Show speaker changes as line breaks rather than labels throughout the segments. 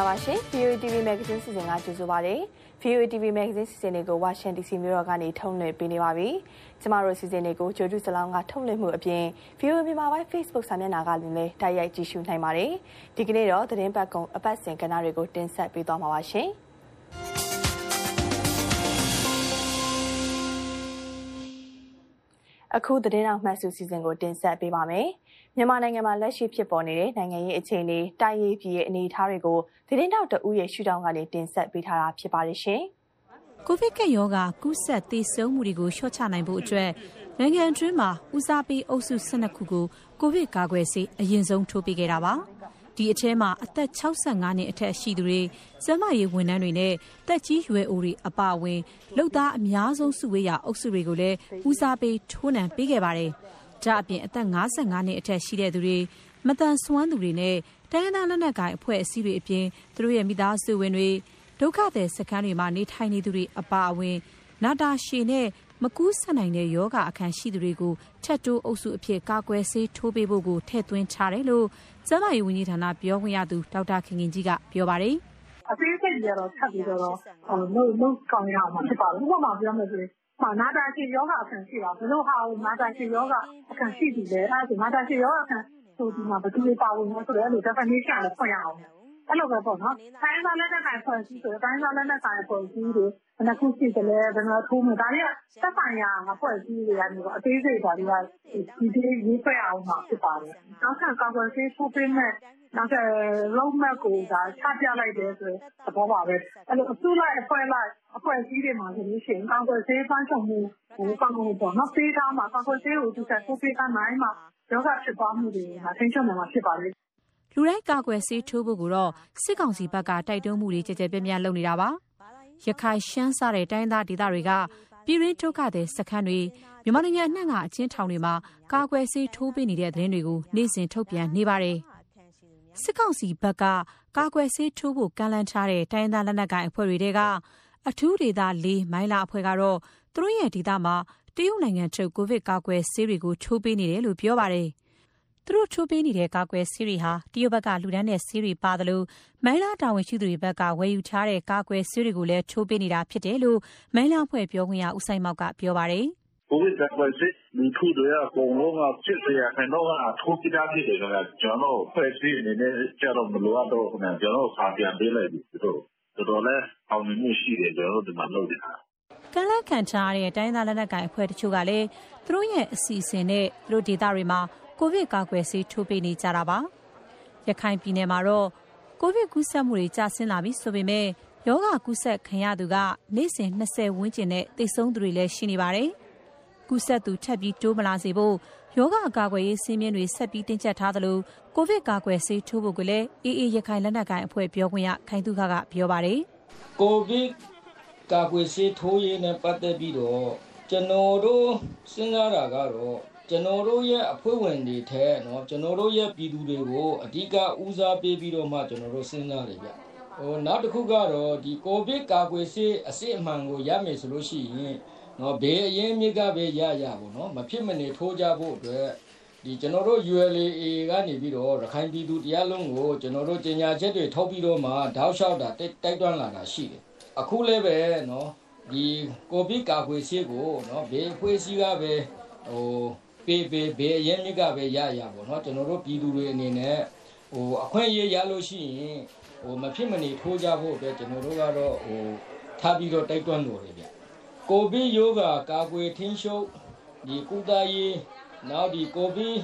င်္ဂလာပါရှင် VOE TV Magazine စီစဉ်ကကြိုဆိုပါရစေ VOE TV Magazine စီစဉ်တွေကို Washington DC မြို့တော်ကနေထုတ်လွှင့်ပေးနေပါပြီကျမတို့စီစဉ်တွေကိုဂျိုဒူစလောင်းကထုတ်လွှင့်မှုအပြင် VOE မြန်မာပိုင်း Facebook စာမျက်နှာကလည်းတိုက်ရိုက်ကြည့်ရှုနိုင်ပါတယ်ဒီကနေ့တော့သတင်းပတ်ကုံအပတ်စဉ်ကဏ္ဍတွေကိုတင်ဆက်ပေးသွားမှာပါရှင်အခုသတင်းတော်မှတ်စုစီစဉ်ကိုတင်ဆက်ပေးပါမယ်။ မြန်မာနိုင်ငံမှာလက်ရှိဖြစ်ပေါ်နေတဲ့နိုင်ငံရေးအခြေအနေတိုင်းရေးပြည်ရဲ့အနေအထားတွေကိုသတင်းတောက်တအူးရဲ့ရှုထောင့်ကနေတင်ဆက်ပေးထားတာဖြစ်ပါတယ်ရှင်။
ကိုဗစ်ကပ်ရောဂါကူးစက်သေဆုံးမှုတွေကိုလျှော့ချနိုင်ဖို့အတွက်နိုင်ငံတွင်းမှာဦးစားပေးအုပ်စု12ခုကိုကိုဗစ်ကာကွယ်ဆေးအရင်ဆုံးထိုးပေးခဲ့တာပါ။ဒီအထဲမှာအသက်65နှစ်အထက်ရှိသူတွေ၊ကျန်းမာရေးဝန်ထမ်းတွေနဲ့တက်ကြီးရွယ်အိုတွေအပါအဝင်လုပ်သားအများဆုံးစုဝေးရာအုပ်စုတွေကိုလည်းဦးစားပေးထိုးနှံပေးခဲ့ပါတယ်။ ဒါအပြင်အသက်55နှစ်အထက်ရှိတဲ့သူတွေမတန်ဆွမ်းသူတွေနဲ့တိုင်းရင်းသားလက်နက်ကိုင်အဖွဲ့အစည်းတွေအပြင်သူတို့ရဲ့မိသားစုဝင်တွေဒုက္ခသည်စခန်းတွေမှာနေထိုင်နေသူတွေအပါအဝင် နာတာရှည်နဲ့မကူးဆက်နိုင်တဲ့ယောဂအခန်းရှိသူတွေကိုထက်တိုးအုပ်စုအဖြစ်ကာကွယ်ဆေးထိုးပေးဖို့ကိုထည့်သွင်းထားတယ်လို့ကျန်းမာရေးဝန်ကြီးဌာနပြောခွင့်ရသူဒေါက်တာခင်ခင်ကြီးကပြောပါတယ်
အသေးစိတ်ကြတော့ထပ်ပြီးတော့လုံးလုံးကောင်းရအောင်ဖြစ်ပါဘူးဥပမာပြောမယ်ဆိုရင် နာတာရှည်ယောဂအခံရှိတာဘယ်လိုဟာကိုနာတာရှည်ယောဂအခံရှိပြီလဲအဲဒါဆိုနာတာရှည်ယောဂအခံဆိုဒီမှာဘယ်သူတွေပါဝင်လဲဆိုတော့အဲ့လို definition လည်းဖွင့်ရအောင် အဲ့လိုပဲပေါ့နော်။တိုင်းသားလက်နက်ကိုင်ဖွဲ့စည်းဆိုတိုင်းသားလက်နက်ကိုင်ဖွဲ့စည်းတွေဘယ်နှခုရှိသလဲဘယ်နှထိုးမယ်ဒါတွေကသက်ဆိုင်ရာဖွဲ့စည်းတွေကနေတော့အသေးစိတ်ဒါတွေကဒီဒီရေးဖွဲ့အောင်မှာဖြစ်ပါတယ်။နောက်ထပ်ကာကွယ်ဆေးထိုးပေးမဲ့နောက်ထပ် road map ကိုဒါချပြလိုက်တယ်ဆိုရင်သဘောပါပဲ။အဲ့လိုအစုလိုက်အဖွဲ့လိုက်အဖွဲ့အစည်းတွေမှာဆိုလို့ရှိရင်ကာကွယ်ဆေးပန်းချုပ်မှုဟိုကောင်းကောင်းပေါ့နော်ပေးထားမှာကာကွယ်ဆေးကိုသူကထိုးပေးထားနိုင်မှာယောဂဖြစ်သွားမှုတွေဟာထိန်းချုပ်နိုင်မှာဖြစ်ပါလေ။
လူတိုင်းကာကွယ်ဆေးထိုးဖို့ကိုတော့စစ်ကောင်စီဘက်ကတိုက်တွန်းမှုတွေကြကြပြန့်ပြန့်လုပ်နေတာပါ။ရခိုင်ရှမ်းစတဲ့တိုင်းသားဒေသတွေကပြည်ရင်းဒုက္ခသည်စခန်းတွေမြန်မာနိုင်ငံအနှံ့ကအချင်းထောင်တွေမှာကာကွယ်ဆေးထိုးပေးနေတဲ့သတင်းတွေကိုနေ့စဉ်ထုတ်ပြန်နေပါတယ်။စစ်ကောင်စီဘက်ကကာကွယ်ဆေးထိုးဖို့ကမ်းလှမ်းထားတဲ့တိုင်းသားလက်နက်ကိုင်အဖွဲ့တွေကအထူးဒေသ၄မိုင်းလာအဖွဲ့ကတော့သူတို့ရဲ့ဒေသမှာတရုတ်နိုင်ငံထုတ်ကိုဗစ်ကာကွယ်ဆေးတွေကိုထိုးပေးနေတယ်လို့ပြောပါတယ်။ သူတို့ထိုးပေးနေတဲ့ ကာကွယ်ဆေးတွေဟာ တရုတ်ဘက်က လှူဒါန်းတဲ့ဆေးတွေပါသလို၊မိုင်းလား တာဝန်ရှိသူတွေဘက်က ဝယ်ယူထားတဲ့ ကာကွယ်ဆေးတွေကိုလည်း ထိုးပေးနေတာဖြစ်တယ်လို့ မိုင်းလားအဖွဲ့ ပြောခွင့်ရ ဦးစိုင်းမောင်က ပြောပါတယ်။“
ကိုဗစ်ကာကွယ်ဆေး လူထုတွေက အကုန်လုံးက ၈၀ ရာခိုင်နှုန်းက ထိုးပြီးသားဖြစ်တယ်ခင်ဗျ။ကျနော်တို့အဖွဲ့အစည်းအနေနဲ့ကျတော့ မလိုအပ်တော့ဘူးခင်ဗျ။ကျနော်တို့ စာပြန်ပေးလိုက်ပြီ။သူတို့။တော်တော်လည်း အောင်မြင်မှုရှိတယ် ကျနော်တို့ ဒီမှာလုပ်နေတာ။”
ကမ်းလှမ်းခံထားရတဲ့ တိုင်းရင်းသားလက်နက်ကိုင် အဖွဲ့တချို့ကလည်း သူတို့ရဲ့အစီအစဉ်နဲ့ သူတို့ဒေသတွေမှာ ကိုဗစ်ကာကွယ်ဆေးထိုးပေးနေကြတာပါရခိုင်ပြည်နယ်မှာတော့ကိုဗစ်ကူးစက်မှုတွေကျဆင်းလာပြီဆိုပေမဲ့ယောဂကူးစက်ခံရသူကနေ့စဉ်20ဝန်းကျင်နဲ့တိတ်ဆုံးသူတွေလည်းရှိနေပါတယ်ကူးစက်သူထပ်ပြီးတိုးမလာစေဖို့ယောဂအကာအကွယ်ရေးစည်းမျဉ်းတွေဆက်ပြီးတင်းကျပ်ထားသလိုကိုဗစ်ကာကွယ်ဆေးထိုးဖို့ကလည်းအေးအေးရခိုင်လက်နက်ကိုင်အဖွဲ့ပြောခွင့်ရခိုင်သူခကပြောပါတယ်
ကိုဗစ်ကာကွယ်ဆေးထိုးရေးနဲ့ပတ်သက်ပြီးတော့ကျွန်တော်တို့စဉ်းစားတာကတော့ ကျွန်တော်တို့ရဲ့အဖွဲ့ဝင်တွေထက်เนาะကျွန်တော်တို့ရဲ့ပြည်သူတွေကိုအဓိကဦးစားပေးပြီးတော့မှကျွန်တော်တို့စဉ်းစားတယ်ဗျဟိုနောက်တစ်ခုကတော့ဒီကိုဗစ်ကာကွယ်ဆေးအစစ်အမှန်ကိုရမယ်ဆိုလို့ရှိရင်နော်ဘေးအရင်မြစ်ကပဲရရပေါ့နော်မဖြစ်မနေထိုးကြဖို့အတွက်ဒီကျွန်တော်တို့ ULA ကနေပြီးတော့ရခိုင်ပြည်သူတရားလုံးကိုကျွန်တော်တို့ကြေညာချက်တွေထုတ်ပြီးတော့မှတောက်လျှောက်တာတိုက်တွန်းလာတာရှိတယ်အခုလည်းပဲနော်ဒီကိုဗစ်ကာကွယ်ဆေးကိုနော်ဘေးအဖွဲ့အစည်းကပဲဟို ပေးပေးဘေးအရင်မြစ်ကပဲရရပေါ့နော်ကျွန်တော်တို့ပြည်သူတွေအနေနဲ့ဟိုအခွင့်အရေးရလို့ရှိရင်ဟိုမဖြစ်မနေထိုးကြဖို့အတွက်ကျွန်တော်တို့ကတော့ဟိုထားပြီးတော့တိုက်တွန်းလို့ရဗျကိုဗစ်ရောဂါကာကွယ်ထင်းရှုပ်ဒီကုသရေးနောက်ဒီကိုဗစ်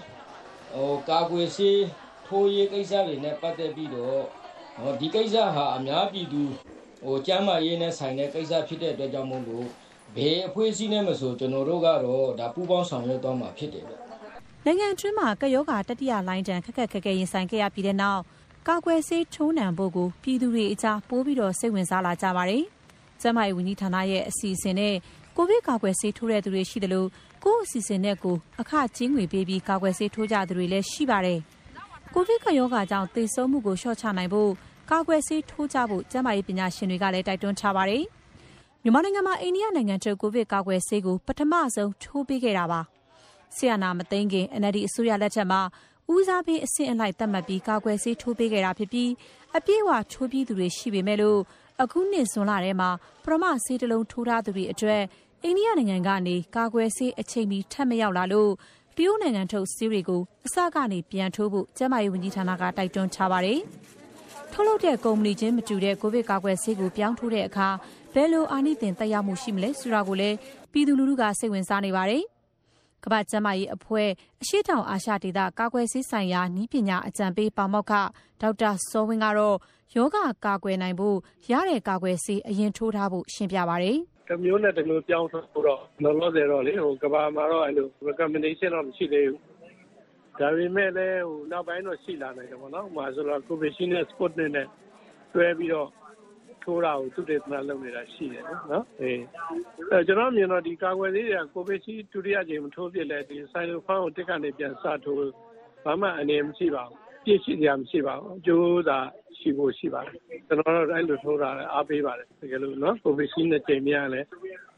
ဟိုကာကွယ်ဆေးထိုးရေးကိစ္စတွေနဲ့ပတ်သက်ပြီးတော့ဟောဒီကိစ္စဟာအများပြည်သူဟိုကျမ်းမာရေးနဲ့ဆိုင်တဲ့ကိစ္စဖြစ်တဲ့အတွက်ကြောင့်မို့လို့ ဘယ်အဖွဲ့အစည်းနဲ့မဆိုကျွန်တော်တို့ကတော့ဒါပူးပေါင်းဆောင်ရွက်သွားမှာဖြစ်တယ်ဗျ
နိုင်ငံတွင်းမှာကယောဂါတတိယလိုင်းတန်ခက်ခက်ခက်ခဲရင်ဆိုင်ခဲ့ရပြီးတဲ့နောက်ကာကွယ်ဆေးထိုးနှံဖို့ကိုပြည်သူတွေအကြားပိုးပြီးတော့စိတ်ဝင်စားလာကြပါတယ်။ကျန်းမာရေးဝန်ကြီးဌာနရဲ့အစီအစဉ်နဲ့ကိုဗစ်ကာကွယ်ဆေးထိုးတဲ့သူတွေရှိတယ်လို့ကိုယ့်အစီအစဉ်နဲ့ကိုအခကျင်းငွေပေးပြီးကာကွယ်ဆေးထိုးကြသူတွေလည်းရှိပါတယ်။ကိုဗစ်ကရောဂါကြောင့်သေဆုံးမှုကိုလျှော့ချနိုင်ဖို့ကာကွယ်ဆေးထိုးကြဖို့ကျန်းမာရေးပညာရှင်တွေကလည်းတိုက်တွန်းထားပါတယ်။ မြန်မာနိုင်ငံမှာ အိန္ဒိယနိုင်ငံထုတ် ကိုဗစ်ကာကွယ်ဆေးကို ပထမဆုံး ထိုးပေးခဲ့တာပါ။ဆီယနာမသိန်းခင် NLD အစိုးရလက်ထက်မှာ ဦးစားပေးအဆင့်အလိုက် သတ်မှတ်ပြီး ကာကွယ်ဆေးထိုးပေးခဲ့တာဖြစ်ပြီး အပြည့်အဝ ထိုးပြီးသူတွေရှိပေမဲ့လို့ အခုနှစ် ဇွန်လထဲမှာပရမဆေးတလုံး ထိုးထားသူတွေအတွက် အိန္ဒိယနိုင်ငံကနေ ကာကွယ်ဆေး အချိန်မီ ထပ်မရောက်လာလို့ တရုတ်နိုင်ငံထုတ် ဆေးတွေကို အစကနေ ပြန်ထိုးဖို့ ကျန်းမာရေးဝန်ကြီးဌာနက တိုက်တွန်းထားပါတယ်။ထုတ်လုပ်တဲ့ ကုမ္ပဏီချင်းမတူတဲ့ ကိုဗစ်ကာကွယ်ဆေးကို ပြောင်းထိုးတဲ့အခါ ဘယ်လိုအာနိသင်သက်ရောက်မှုရှိမလဲဆိုတာကိုလည်းပြည်သူလူထုကစိတ်ဝင်စားနေပါတယ်။ကမ္ဘာ့ကျန်းမာရေးအဖွဲ့အရှိတောင်အာရှဒေသကာကွယ်ဆေးဆိုင်ရာနည်းပညာအကြံပေးပါမောက္ခဒေါက်တာစောဝင်းကတော့ယောဂကာကွယ်နိုင်ဖို့ရတဲ့ကာကွယ်ဆေးအရင်ထိုးထားဖို့ရှင်းပြပါတယ်။
တစ်မျိုးနဲ့တစ်မျိုးပြောင်းဆိုတော့လောလောဆယ်တော့လေဟိုကဘာမှာတော့အဲ့လို recommendation တော့မရှိသေးဘူး။ဒါပေမဲ့လည်းဟိုနောက်ပိုင်းတော့ရှိလာနိုင်တယ်ပေါ့နော်။ဟိုမှာဆိုတော့ Covishield နဲ့ Sputnik နဲ့တွဲပြီးတော့ ထိုးတာကိုသူတေသနာလုပ်နေတာရှိတယ်နော်အေးအဲကျွန်တော်မြင်တော့ဒီကာကွယ်ဆေးတွေကကိုဗစ်ရှိဒုတိယကြိမ်မထိုးပြလဲဒီဆိုင်လိုဖန်ကိုတက်ကနေပြန်စထိုးဘာမှအနေမရှိပါဘူးပြည့်ရှိကြမရှိပါဘူးအကျိုးသာရှိဖို့ရှိပါတယ်ကျွန်တော်တို့အဲ့လိုထိုးတာလည်းအားပေးပါတယ်တကယ်လို့နော်ကိုဗစ်ရှိတဲ့ချိန်များလဲ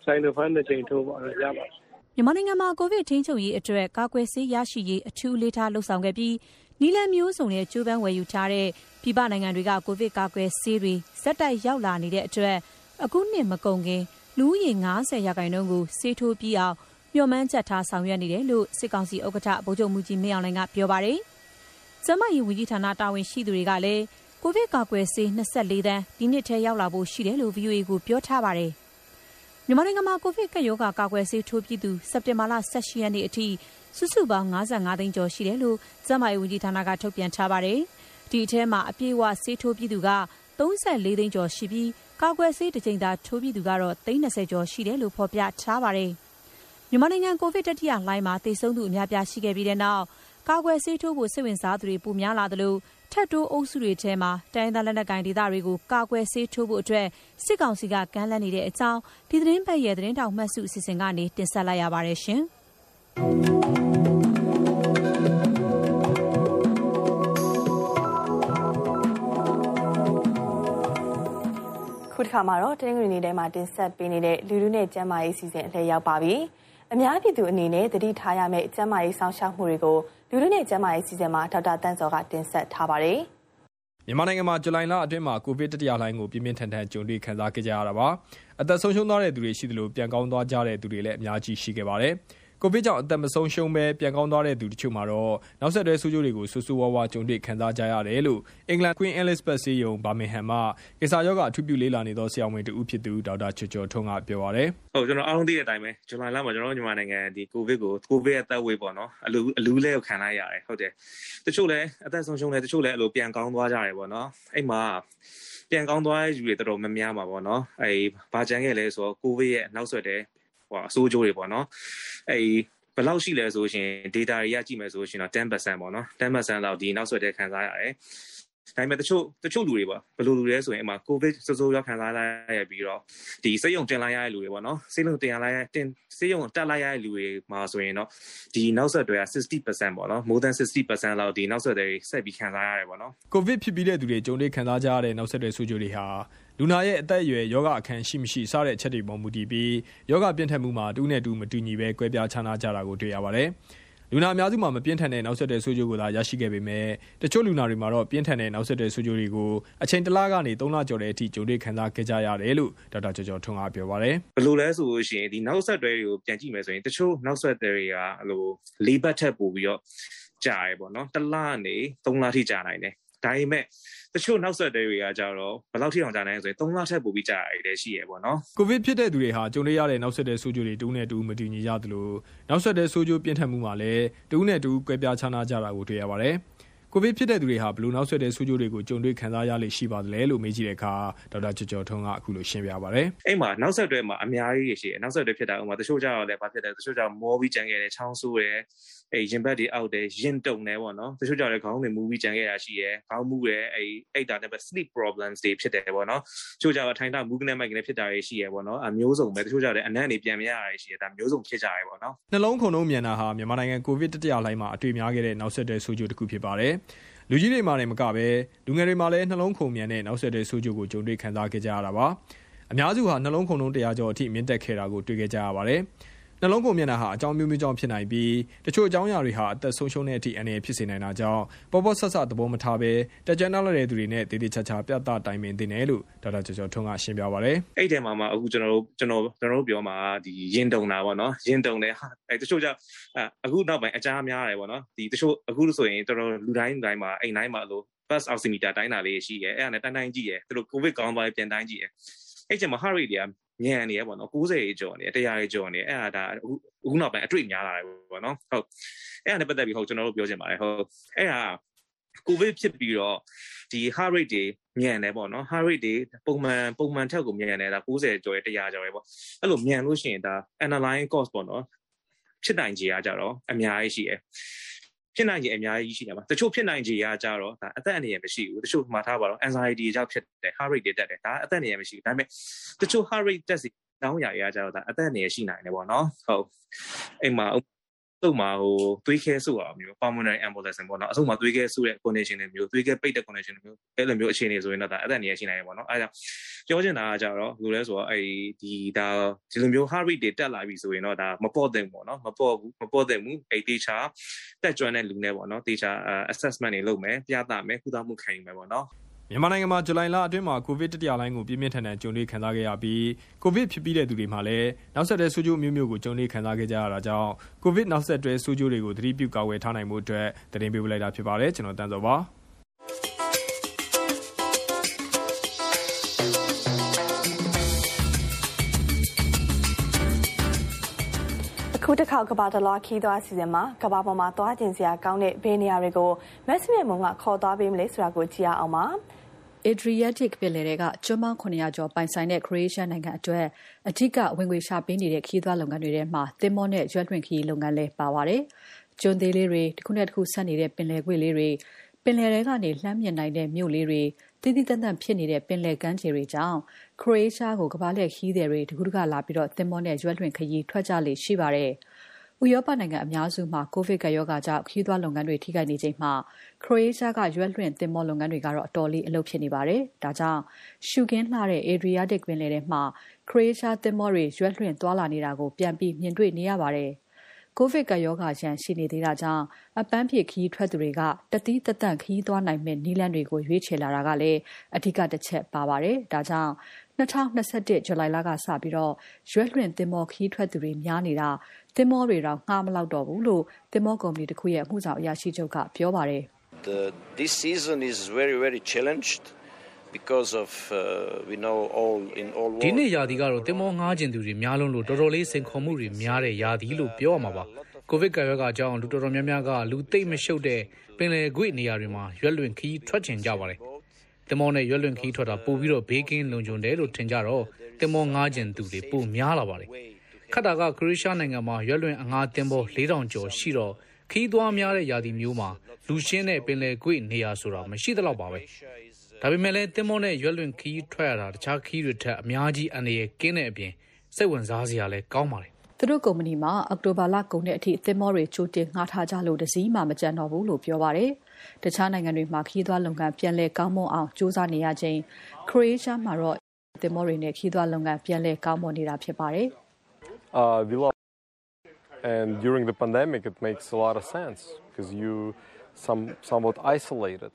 ဆိုင်လိုဖန်တဲ့ချိန်ထိုးပါတော့ရပါတယ်
မြန်မာနိုင်ငံမှာ ကိုဗစ်ထိန်းချုပ်ရေးအတွက် ကာကွယ်ဆေးရရှိရေး အထူးလေးထားလှုံ့ဆော်ခဲ့ပြီးနီလန်မျိုးစုံနဲ့ကျိုးပန်းဝယ်ယူထားတဲ့ ပြည်ပနိုင်ငံတွေက ကိုဗစ်ကာကွယ်ဆေးတွေဇက်တိုက် ရောက်လာနေတဲ့အတွက် အခုနှစ်မကုန်ခင် လူဦးရေ90ရာခိုင်နှုန်းကို ဆေးထိုးပြီးအောင် မျှော်မှန်းချက်ထား ဆောင်ရွက်နေတယ်လို့ စစ်ကောင်စီဥက္ကဋ္ဌ ဗိုလ်ချုပ်မှုကြီး မင်းအောင်လှိုင်က ပြောပါတယ်။ကျမကြီးဝန်ကြီးဌာန တာဝန်ရှိသူတွေကလည်း ကိုဗစ်ကာကွယ်ဆေး24တန်း ဒီနှစ်ထဲ ရောက်လာဖို့ရှိတယ်လို့ VOA ကို ပြောထားပါတယ်။ မြန်မာနိုင်ငံမှာ ကိုဗစ်ကပ်ရောဂါ ကာကွယ်ဆေးထိုးပြီးသူ စက်တင်ဘာလ18ရက်နေ့အထိ စုစုပေါင်း55သိန်းကျော် ရှိတယ်လို့ ကျန်းမာရေးဝန်ကြီးဌာနက ထုတ်ပြန်ထားပါတယ်။ဒီအထဲမှာ အပြည့်အဝ ဆေးထိုးပြီးသူက34သိန်းကျော်ရှိပြီး ကာကွယ်ဆေးတစ်ကြိမ်သာ ထိုးပြီးသူကတော့30ကျော် ရှိတယ်လို့ ဖော်ပြထားပါတယ်။မြန်မာနိုင်ငံ ကိုဗစ်တတိယလှိုင်းမှာ သေဆုံးသူ အများပြား ရှိခဲ့ပြီးတဲ့နောက် ကာကွယ်ဆေးထိုးဖို့ စိတ်ဝင်စားသူတွေ ပိုများလာသလို ထပ်တိုးအုပ်စုတွေထဲမှာ တိုင်းဒေသလက်နက်ကိုင်ဒေသတွေကို ကာကွယ်ဆေးထိုးဖို့အတွက် စစ်ကောင်စီက ကမ်းလှမ်းနေတဲ့အကြောင်း ဒီသတင်းပတ်ရဲ့ သတင်းတောက်မှတ်စု အစီအစဉ်ကနေ တင်ဆက်လိုက်ရပါတယ်ရှင်။
ခုတစ်ခါမှာတော့တင်းငွေနေထဲမှာ တင်ဆက်ပေးနေတဲ့ လူလူနဲ့ကျန်းမာရေးစီစဉ် အလှည့်ရောက်ပါပြီ။အများပြည်သူအနေနဲ့တတိထားရမယ့် ကျန်းမာရေးစောင့်ရှောက်မှုတွေကို လူလူနဲ့ကျန်းမာရေးစီစဉ်မှာဒေါက်တာတန်းစောကတင်ဆက်ထားပါတယ်။
မြန်မာနိုင်ငံမှာဇူလိုင်လအတွင်းမှာကိုဗစ်တတိယလှိုင်းကိုပြင်းပြင်းထန်ထန်ကြုံတွေ့ခံစားခဲ့ကြရတာပါ။အသက်ဆုံးရှုံးသွားတဲ့သူတွေရှိသလိုပြန်ကောင်းသွားကြတဲ့သူတွေလည်းအများကြီးရှိခဲ့ပါတယ်။ ကိုဗစ်ကြောင့်အသက်မဆုံးရှုံးပဲပြန်ကောင်းသွားတဲ့သူတချို့မှာတော့နောက်ဆက်တွဲဆိုးကျိုးတွေကိုဆူဆူဝါးဝါကြုံတွေ့ခံစားကြရတယ်လို့အင်္ဂလန် Queen Elizabeth ဆေးရုံဘာမင်ဟမ်မှကိစ္စရောဂါအထူးပြုလေးလာနေသောဆရာဝန်တဦးဖြစ်သူဒေါက်တာချော်ချော်ထွန်းကပြောပါရယ်
ဟုတ်ကျွန်တော်အားလုံးသိတဲ့အတိုင်းပဲဇူလိုင်လမှာကျွန်တော်မြန်မာနိုင်ငံဒီကိုဗစ်ကိုကိုဗစ်ရဲ့သက်ဝေးပေါ့နော်အလူအလူလဲကိုခံလိုက်ရတယ်ဟုတ်တယ်တချို့လည်းအသက်ဆုံးရှုံးတယ်တချို့လည်းအလိုပြန်ကောင်းသွားကြတယ်ပေါ့နော်အဲ့မှာပြန်ကောင်းသွားတဲ့ယူတွေတော်တော်များများပါပေါ့နော်အဲဘာကြမ်းခဲ့လဲဆိုတော့ကိုဗစ်ရဲ့နောက်ဆက်တဲ့ ဟိုအဆိုးကျိုးတွေပေါ့နော်အဲဘယ်လောက်ရှိလဲဆိုရှင် data တွေကကြည့်မယ်ဆိုရှင်တော့10%ပေါ့နော်10%လောက်ဒီနောက်ဆွဲတဲ့ခံစားရတယ်ဒါပေမဲ့တချို့တချို့လူတွေပေါ့ဘယ်လိုလူတွေလဲဆိုရင်အမှ covid စိုးစိုးရောက်ခံစားလိုက်ရပြီးတော့ဒီစိတ်ယုံတင်လိုက်ရတဲ့လူတွေပေါ့နော်စိတ်လုံးတင်ရလိုက်ရတင်စိတ်ယုံတက်လိုက်ရတဲ့လူတွေမှာဆိုရင်တော့ဒီနောက်ဆက်တွေက60%ပေါ့နော် more than 60%လောက်ဒီနောက်ဆက်တွေဆက်ပြီးခံစားရတယ်ပေါ့နော်
covid ဖြစ်ပြီးတဲ့သူတွေကြုံတွေ့ခံစားကြရတဲ့နောက်ဆက်တွေဆိုးကျိုးတွေဟာ လူနာရဲ့အသက်အရွယ်ယောဂအခန်းရှိမရှိစတဲ့အချက်တွေပေါ်မူတည်ပြီးယောဂပြင်းထန်မှုမှာတူးနဲ့တူးမတူညီပဲကွဲပြားခြားနားကြတာကိုတွေ့ရပါတယ်။လူနာအများစုမှာမပြင်းထန်တဲ့နောက်ဆက်တွဲဆိုးကျိုးကိုသာရရှိခဲ့ပေမဲ့တချို့လူနာတွေမှာတော့ပြင်းထန်တဲ့နောက်ဆက်တွဲဆိုးကျိုးတွေကိုအချိန်တစ်လကနေ3လကျော်တဲ့အထိကြုံတွေ့ခံစားခဲ့ကြရတယ်လို့ဒေါက်တာကျော်ကျော်ထွန်းကပြောပါတယ်။
ဘယ်လိုလဲဆိုလို့ရှိရင်ဒီနောက်ဆက်တွဲတွေကိုပြန်ကြည့်မယ်ဆိုရင်တချို့နောက်ဆက်တွဲတွေကဟိုလေးဘတ်ထက်ပို့ပြီးတော့ကြာရပေါ့နော်။တစ်လကနေ3လထိကြာနိုင်တယ်။ဒါပေမဲ့ တချို့နောက်ဆက်တွဲတွေကကြတော့ဘယ်လောက်ထိအောင်ကြာနိုင်လဲဆိုရင်3လထက်ပိုပြီးကြာရတယ်ရှိရပေါ့နော်
ကိုဗစ်ဖြစ်တဲ့သူတွေဟာကြုံရတဲ့နောက်ဆက်တွဲဆိုးကျိုးတွေတူးနဲ့တူးမတည်ညီကြသလိုနောက်ဆက်တွဲဆိုးကျိုးပြင်းထန်မှုမှာလည်းတူးနဲ့တူးကွဲပြားခြားနားကြတာကိုတွေ့ရပါတယ်ကိုဗစ်ဖြစ်တဲ့သူတွေဟာဘလို့နောက်ဆက်တဲ့ဆိုးကျိုးတွေကိုကြုံတွေ့ခံစားရလိမ့်ရှိပါသလဲလို့မေးကြည့်တဲ့အခါဒေါက်တာကျော်ကျော်ထွန်းကအခုလိုရှင်းပြပါဗျ။
အဲ့မှာနောက်ဆက်တွဲမှာအများကြီးရှိတယ်။နောက်ဆက်တွဲဖြစ်တာဥပမာတချို့ကြတော့လည်းဘာဖြစ်တယ်တချို့ကြမောပြီးကြံခဲ့တယ်ချောင်းဆိုးတယ် အဲရင်ဘတ်တွေအောက်တယ်ရင်တုံတယ်ပေါ့နော်တချို့ကြလည်းခေါင်းတွေမူပြီးကြံခဲ့တာရှိရယ်ခေါင်းမူတယ်အဲအိတ်တာနဲ့ပဲ sleep problems တွေဖြစ်တယ်ပေါ့နော်တချို့ကြတော့ထိုင်တာမူကနေမိုက်ကနေဖြစ်တာတွေရှိရယ်ပေါ့နော်အမျိုးစုံပဲတချို့ကြလည်းအနံ့တွေပြန်မရတာတွေရှိရယ်ဒါမျိုးစုံဖြစ်ကြရယ်ပေါ့နော်
နှလုံးခုန်လုံးမြန်တာဟာမြန်မာနိုင်ငံကိုဗစ်တတိယလှိုင်းမှာအတွေ့များခဲ့တဲ့နောက်ဆက်တွဲဆိုးကျိုးတစ်ခုဖြစ်ပါတယ်လူကြီးတွေမှာလည်းမကပဲလူငယ်တွေမှာလည်းနှလုံးခုန်မြန်တဲ့နောက်ဆက်တွဲဆိုးကျိုးကိုကြုံတွေ့ခံစားခဲ့ကြရတာပါအများစုဟာနှလုံးခုန်လုံးတရားကျော်အထိမြင့်တက်ခဲ့တာကိုတွေ့ခဲ့ကြရပါတယ် နှလုံးကုန်မျက်နှာဟာအကြောင်းမျိုးမျိုးကြောင့်ဖြစ်နိုင်ပြီးတချို့အကြောင်းအရာတွေဟာအသက်ဆုံးရှုံးတဲ့အထိအန္တရာယ်ဖြစ်စေနိုင်တာကြောင့်ပေါ်ပေါ်ဆက်ဆက်သဘောမထားဘဲတကြံနောက်တဲ့သူတွေနဲ့တည်တည်ချာချာပြသတိုင်ပင်တင်တယ်လို့ဒေါက်တာကျော်ကျော်ထွန်းကရှင်းပြပါဗျ။
အဲ့ဒီမှာမှအခုကျွန်တော်တို့ကျွန်တော်ကျွန်တော်တို့ပြောမှာဒီရင်တုံတာပေါ့နော်။ရင်တုံတယ်ဟာအဲ့တချို့ကြောင့်အခုနောက်ပိုင်းအကြားများတယ်ပေါ့နော်။ဒီတချို့အခုဆိုရင်တော်တော်လူတိုင်းလူတိုင်းမှာအိမ်တိုင်းမှာလို့ bus oximeter တိုင်းတာလေးရှိရဲအဲ့ဒါနဲ့တိုင်းတိုင်းကြည့်ရဲသူတို့ covid ကောင်းသွားပြန်တိုင်းကြည့်ရဲအဲ့ချိန်မှာ heart rate တွေက ညံနေရပေါ့နော်90ရေကျော်နေ100ရေကျော်နေအဲ့ဒါဒါအခုနောက်ပိုင်းအတွေ့များလာတယ်ပေါ့နော်ဟုတ်အဲ့ဒါနဲ့ပတ်သက်ပြီးဟုတ်ကျွန်တော်တို့ပြောချင်ပါတယ်ဟုတ်အဲ့ဒါကိုဗစ်ဖြစ်ပြီးတော့ဒီ heart rate တွေမြန်တယ်ပေါ့နော် heart rate တွေပုံမှန်ပုံမှန်ထက်ကိုမြန်တယ်ဒါ90ကျော်ရ100ကျော်ရပေါ့အဲ့လိုမြန်လို့ရှိရင်ဒါ analyze cost ပေါ့နော်ဖြစ်နိုင်ခြေအားကြတော့အများကြီးရှိတယ် ဖြစ်နိုင်ခြေအများကြီးရှိတယ်မှာတချို့ဖြစ်နိုင်ခြေရကြတော့ဒါအသက်အန္တရာယ်မရှိဘူးတချို့မှာထားပါတော့ anxiety ကြောင့်ဖြစ်တယ် heart rate တွေတက်တယ်ဒါအသက်အန္တရာယ်မရှိဘူးဒါပေမဲ့တချို့ heart rate တက်စီတောင်းရရကြတော့ဒါအသက်အန္တရာယ်ရှိနိုင်တယ်ပေါ့နော်ဟုတ်အိမ်မှာ သူ့မှာဟိုသွေးခဲဆုတာမျိုး pulmonary embolism ပေါ့နော်အဆုတ်မှာသွေးခဲဆုတဲ့ condition တွေမျိုးသွေးခဲပိတ်တဲ့ condition တွေမျိုးအဲ့လိုမျိုးအခြေအနေဆိုရင်တော့ဒါအသက်အန္တရာယ်ရှိနိုင်တယ်ပေါ့နော်အဲဒါကြောင့်ပြောချင်တာကကြတော့ဘယ်လိုလဲဆိုတော့အဲ့ဒီဒါဒီလိုမျိုး heart rate တွေတက်လာပြီဆိုရင်တော့ဒါမပေါ့တဲ့ပေါ့နော်မပေါ့ဘူးမပေါ့တဲ့ဘူးအဲ့တေချာတက်ကြွတဲ့လူနဲ့ပေါ့နော်တေချာ assessment တွေလုပ်မယ်ပြသမယ်ကုသမှုခံယူမယ်ပေါ့နော်
မြန်မာနိုင်ငံမှာဇူလိုင်လအတွင်းမှာကိုဗစ်တတိယလှိုင်းကိုပြင်းပြင်းထန်ထန်ကြုံတွေ့ခံစားခဲ့ရပြီးကိုဗစ်ဖြစ်ပြီးတဲ့သူတွေမှာလည်းနောက်ဆက်တွဲဆိုးကျိုးမျိုးမျိုးကိုကြုံတွေ့ခံစားခဲ့ကြရတာကြောင့်ကိုဗစ်နောက်ဆက်တွဲဆိုးကျိုးတွေကိုသတိပြုကာကွယ်ထားနိုင်မှုအတွက်တင်ပြပေးလိုက်တာဖြစ်ပါတယ်ကျွန်တော်တန်းစောပါ
ခုတစ်ခေါက်ကဘာတလာခီးသွားစီစဉ်မှာကဘာပေါ်မှာသွားကျင်စရာကောင်းတဲ့ဘေးနေရာတွေကိုမက်စမြမုံကခေါ်သွားပေးမလဲဆိုတာကိုကြည့်ရအောင်ပါ
Adriatic ပင်လယ်တွေကကျွန်းပေါင်း900ကျော်ပိုင်ဆိုင်တဲ့ Croatia နိုင်ငံအတွက်အထက်ကဝင်ငွေရှာပေးနေတဲ့ခီးသွွားလုပ်ငန်းတွေထဲမှာသင်္ဘောနဲ့ရွက်လွှင့်ခီးလုပ်ငန်းလည်းပါပါတယ်။ကျွန်းသေးလေးတွေတစ်ခုနဲ့တစ်ခုဆက်နေတဲ့ပင်လယ်ကွေ့လေးတွေပင်လယ်ထဲကနေလှမ်းမြင်နိုင်တဲ့မြို့လေးတွေ တည်တည်တံ့တံ့ဖြစ်နေတဲ့ ပင်လယ်ကမ်းခြေတွေကြောင့် ခရိုအေးရှားကို ကမ္ဘာလှည့်ခီးသည်တွေ တကူးတကလာပြီးတော့သင်္ဘောနဲ့ ရွက်လွှင့်ခရီး ထွက်ကြလေရှိပါတယ်။ဥရောပနိုင်ငံအများစုမှာ ကိုဗစ်ကပ်ရောဂါကြောင့် ခရီးသွားလုပ်ငန်းတွေ ထိခိုက်နေချိန်မှာ ခရိုအေးရှားက ရွက်လွှင့်သင်္ဘောလုပ်ငန်းတွေကတော့ အတော်လေး အလုပ်ဖြစ်နေပါတယ်။ဒါကြောင့် ရှုခင်းလှတဲ့ Adriatic ပင်လယ်ထဲမှာ ခရိုအေးရှားသင်္ဘောတွေ ရွက်လွှင့်သွားလာနေတာကို ပြန်ပြီး မြင်တွေ့နေရပါတယ်။ ကိုဗစ်ကပ်ရောဂါရန်ရှိနေသေးတာကြောင့် အပန်းဖြေခရီးထွက်သူတွေက တသီးတသန့် ခရီးသွားနိုင်မယ့်နည်းလမ်းတွေကို ရွေးချယ်လာတာကလည်း အဓိကတစ်ချက်ပါပါတယ်။ဒါကြောင့်2021ဇူလိုင်လကစပြီးတော့ရွက်လွှင့်သင်္ဘောခရီးထွက်သူတွေများနေတာ သင်္ဘောတွေတော့ငှားမလောက်တော့ဘူးလို့ သင်္ဘောကုမ္ပဏီတစ်ခုရဲ့ အမှုဆောင်အရာရှိချုပ်က ပြောပါတယ်။
This season is very very challenged because of uh, we know all in all
ဒီနေ့ရာသီကတော့သင်္ဘောငှားကျင်သူတွေများလုံးလို့တော်တော်လေးစိန်ခေါ်မှုတွေများတဲ့ရာသီလို့ပြောရမှာပါ။ကိုဗစ်ကာရောဂါကြောင့်လူတော်တော်များများကလူသိမ့်မရှုပ်တဲ့ပင်လယ်ကွေ့နေရာတွေမှာရွက်လွင်ခီးထွက်ချင်ကြပါတယ်။တင်မောနဲ့ရွက်လွင်ခီးထွက်တာပို့ပြီးတော့ဘေးကင်းလုံခြုံတယ်လို့ထင်ကြတော့တင်မောငားကျင်သူတွေပိုများလာပါတယ်ခတ်တာကခရိုရှားနိုင်ငံမှာရွက်လွင်အငှားတင်ပေါ်4000ကျော်ရှိတော့ခီးသွားများတဲ့ယာတီမျိုးမှာလူရှင်းတဲ့ပင်လယ်ကွေ့နေရာဆိုတာမရှိသလောက်ပါပဲ ဒါပေမဲ့လည်းတင်မောနဲ့ရွက်လွင်ခီးထွက်ရတာတခြားခီးတွေထက်အများကြီးအနေရကင်းတဲ့အပြင်စိတ်ဝင်စားစရာလည်းကောင်းပါတယ်
သူတို့ကုမ္ပဏီမှာအောက်တိုဘာလကုန်တဲ့အထိသင်္ဘောတွေချိုးတင်ငှားထားကြလို့တစည်းမှမကြံတော့ဘူးလို့ပြောပါတယ်။တခြားနိုင်ငံတွေမှာခီးသွွားလုပ်ငန်းပြန်လည်ကောင်းမွန်အောင်စ조사နေရချိန်ခရိုအေးရှားမှာတော့သင်္ဘောတွေနဲ့ခီးသွွားလုပ်ငန်းပြန်လည်ကောင်းမွန်နေတာဖြစ်ပါတယ်။
Uh, we love and during the pandemic it makes a lot of sense because you some somewhat isolated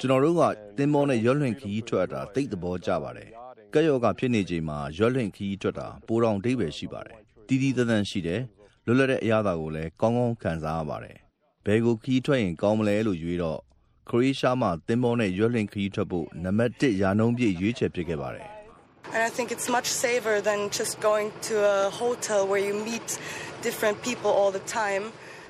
ကျွန်တော်တို့ကတင်မောနဲ့ရွက်လွှင့်ခီးထွက်တာတိတ်သဘောကျပါတယ်။ကက်ယောဂဖြစ်နေချိန်မှာရွက်လွှင့်ခီးထွက်တာပိုတောင်ဒိဗယ်ရှိပါတယ်။တီးတီးတန်းတန်းရှိတယ်။လွတ်လပ်တဲ့အရာသာကိုလည်းကောင်းကောင်းခံစားရပါတယ်။ဘယ်ကိုခီးထွက်ရင်ကောင်းမလဲလို့ရွေးတော့ခရိုအေးရှားမှာတင်မောနဲ့ရွက်လွှင့်ခီးထွက်ဖို့နံပါတ်1ရာနှုန်းပြည့်ရွေးချယ်ဖြစ်ခဲ့ပါတယ်။
And I think it's much safer than just going to a hotel where you meet different people all the time.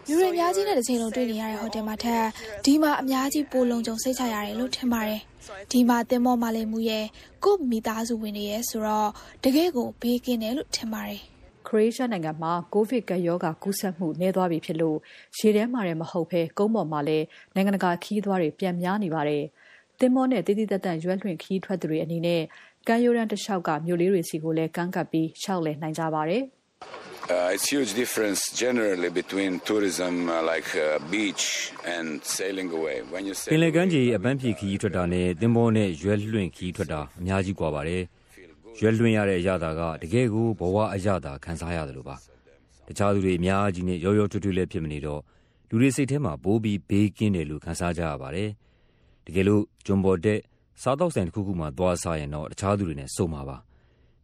လူတွေအများကြီးနဲ့တစ်ချိန်လုံးတွေ့နေရတဲ့ဟိုတယ်မှာထက်ဒီမှာအများကြီးပိုလုံခြုံစိတ်ချရတယ်လို့ထင်ပါတယ်။ဒီမှာတင်မောမှလည်းမူရဲ့ကို့မိသားစုဝင်တွေရဲ့ဆိုတော့တကယ်ကိုဘေးကင်းတယ်လို့ထင်ပါတယ်။
ခရိုအေးရှားနိုင်ငံမှာကိုဗစ်ကပ်ရောဂါကူးစက်မှုနည်းသွားပြီဖြစ်လို့ရေထဲမှာလည်းမဟုတ်ဘဲကုန်းပေါ်မှာလည်းနိုင်ငံတကာခီးသွားတွေပြန်များနေပါတယ်။တင်မောနဲ့တည်တည်တတ်တတ်ရွက်လွှင့်ခီးထွက်သူတွေအနေနဲ့ကမ်းရိုးတန်းတစ်လျှောက်ကမြို့လေးတွေစီကိုလည်းကမ်းကပ်ပြီးရှောက်လည်နိုင်ကြပါတယ်။
Uh, it's huge difference generally between tourism uh, like uh, beach and sailing away. When you
sail ပင်လယ်ကမ်းခြေအပန်းဖြေခရီးထွက်တာနဲ့သင်္ဘောနဲ့ရွက်လွှင့်ခရီးထွက်တာအများကြီးကွာပါတယ်။ရွက်လွှင့်ရတဲ့အရသာကတကယ်ကိုဘဝအရသာခံစားရတယ်လို့ပါတခြားသူတွေအများကြီးနဲ့ရောရောထွေးထွေးလည်းဖြစ်မနေတော့လူတွေစိတ်ထဲမှာပိုပြီးဘေးကင်းတယ်လို့ခံစားကြရပါတယ်။တကယ်လို့ဂျွန်ပေါ်တက်စားတော့ဆိုင်တစ်ခုခုမှသွားစားရင်တော့တခြားသူတွေနဲ့စုံမှာပါ။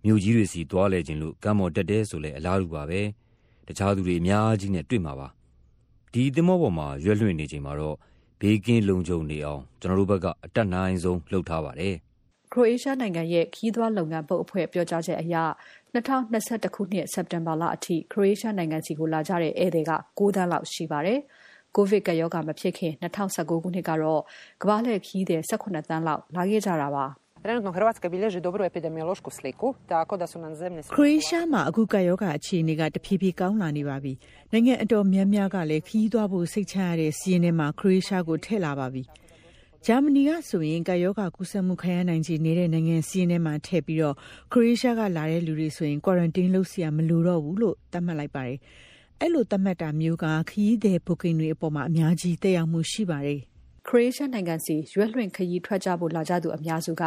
မြို့ကြီးတွေစီသွားလဲခြင်းလို့ကမ်းပေါ်တက်တယ်ဆိုလဲအလားတူပါပဲ။တခြားသူတွေအများကြီးနဲ့တွေ့မှာပါ။ဒီသင်္ဘောပေါ်မှာရွက်လွှင့်နေချိန်မှာတော့ဘေးကင်းလုံခြုံနေအောင်ကျွန်တော်တို့ဘက်ကအတက်နိုင်ဆုံးလှုပ်ထားပါတယ်။
ခရိုအေးရှားနိုင်ငံရဲ့ခီးသွွားလုပ်ငန်းပုတ်အဖွဲ့ပြောကြားချက်အရ2021ခုနှစ်စက်တင်ဘာလအထိခရိုအေးရှားနိုင်ငံစီကိုလာကြတဲ့ဧည့်သည်က9သန်းလောက်ရှိပါတယ်။ကိုဗစ်ကပ်ရောဂါမဖြစ်ခင်2019ခုနှစ်ကတော့ကမ္ဘာ့လှည့်ခီးသည်18သန်းလောက်လာခဲ့ကြတာပါ။
Trenutno Hrvatska bilježi dobru epidemiološku sliku, tako da su nam zemlje
ခရိုအေးရှားမှာအခုကပ်ရောဂါအခြေအနေကတဖြည်းဖြည်းကောင်းလာနေပါပြီ။နိုင်ငံအတော်များများကလည်းခီးသွားဖို့စိတ်ချရတဲ့စီးရင်ထဲမှာခရိုအေးရှားကိုထည့်လာပါပြီ။ဂျာမနီကဆိုရင်ကပ်ရောဂါကူးစက်မှုခံရနိုင်ခြေနေတဲ့နိုင်ငံစာရင်းထဲမှာထည့်ပြီးခရိုအေးရှားကလာတဲ့လူတွေဆိုရင် Quarantine လုပ်စရာမလိုတော့ဘူးလို့သတ်မှတ်လိုက်ပါတယ်။အဲဒီလိုသတ်မှတ်တာမျိုးကခရီးသည် Booking တွေအပေါ်အများကြီးသက်ရောက်မှုရှိပါတယ်။
ခရိုအေးရှားနိုင်ငံဆီ ရွက်လွှင့်ခရီးထွက်ကြဖို့ လာကြသူအများစုက